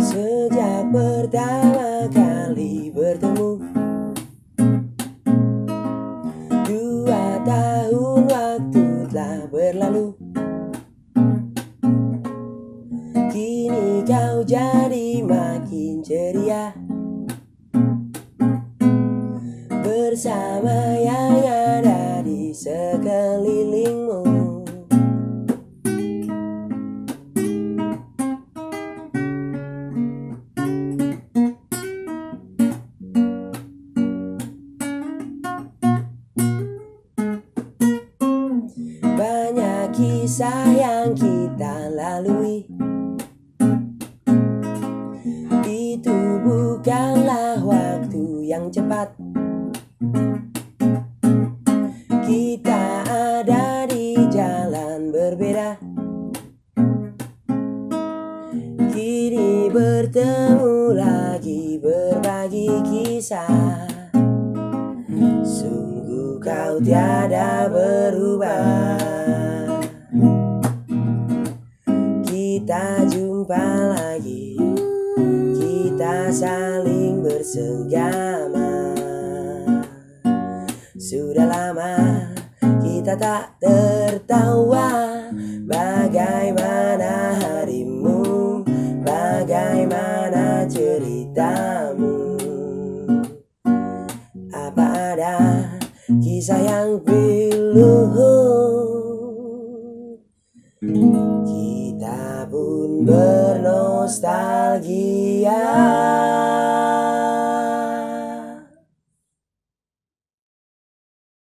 Sejak pertama kali bertemu Dua tahun waktu telah berlalu kau jadi makin ceria. Bersama yang ada di sekelilingmu. Banyak kisah yang kita lalui yang cepat. Kita ada di jalan berbeda. Kini bertemu lagi berbagi kisah. Sungguh kau tiada berubah. Kita jumpa lagi Kita saling bersenggama Sudah lama kita tak tertawa. Bagaimana harimu? Bagaimana ceritamu? Apa ada kisah yang pilu bernostalgia.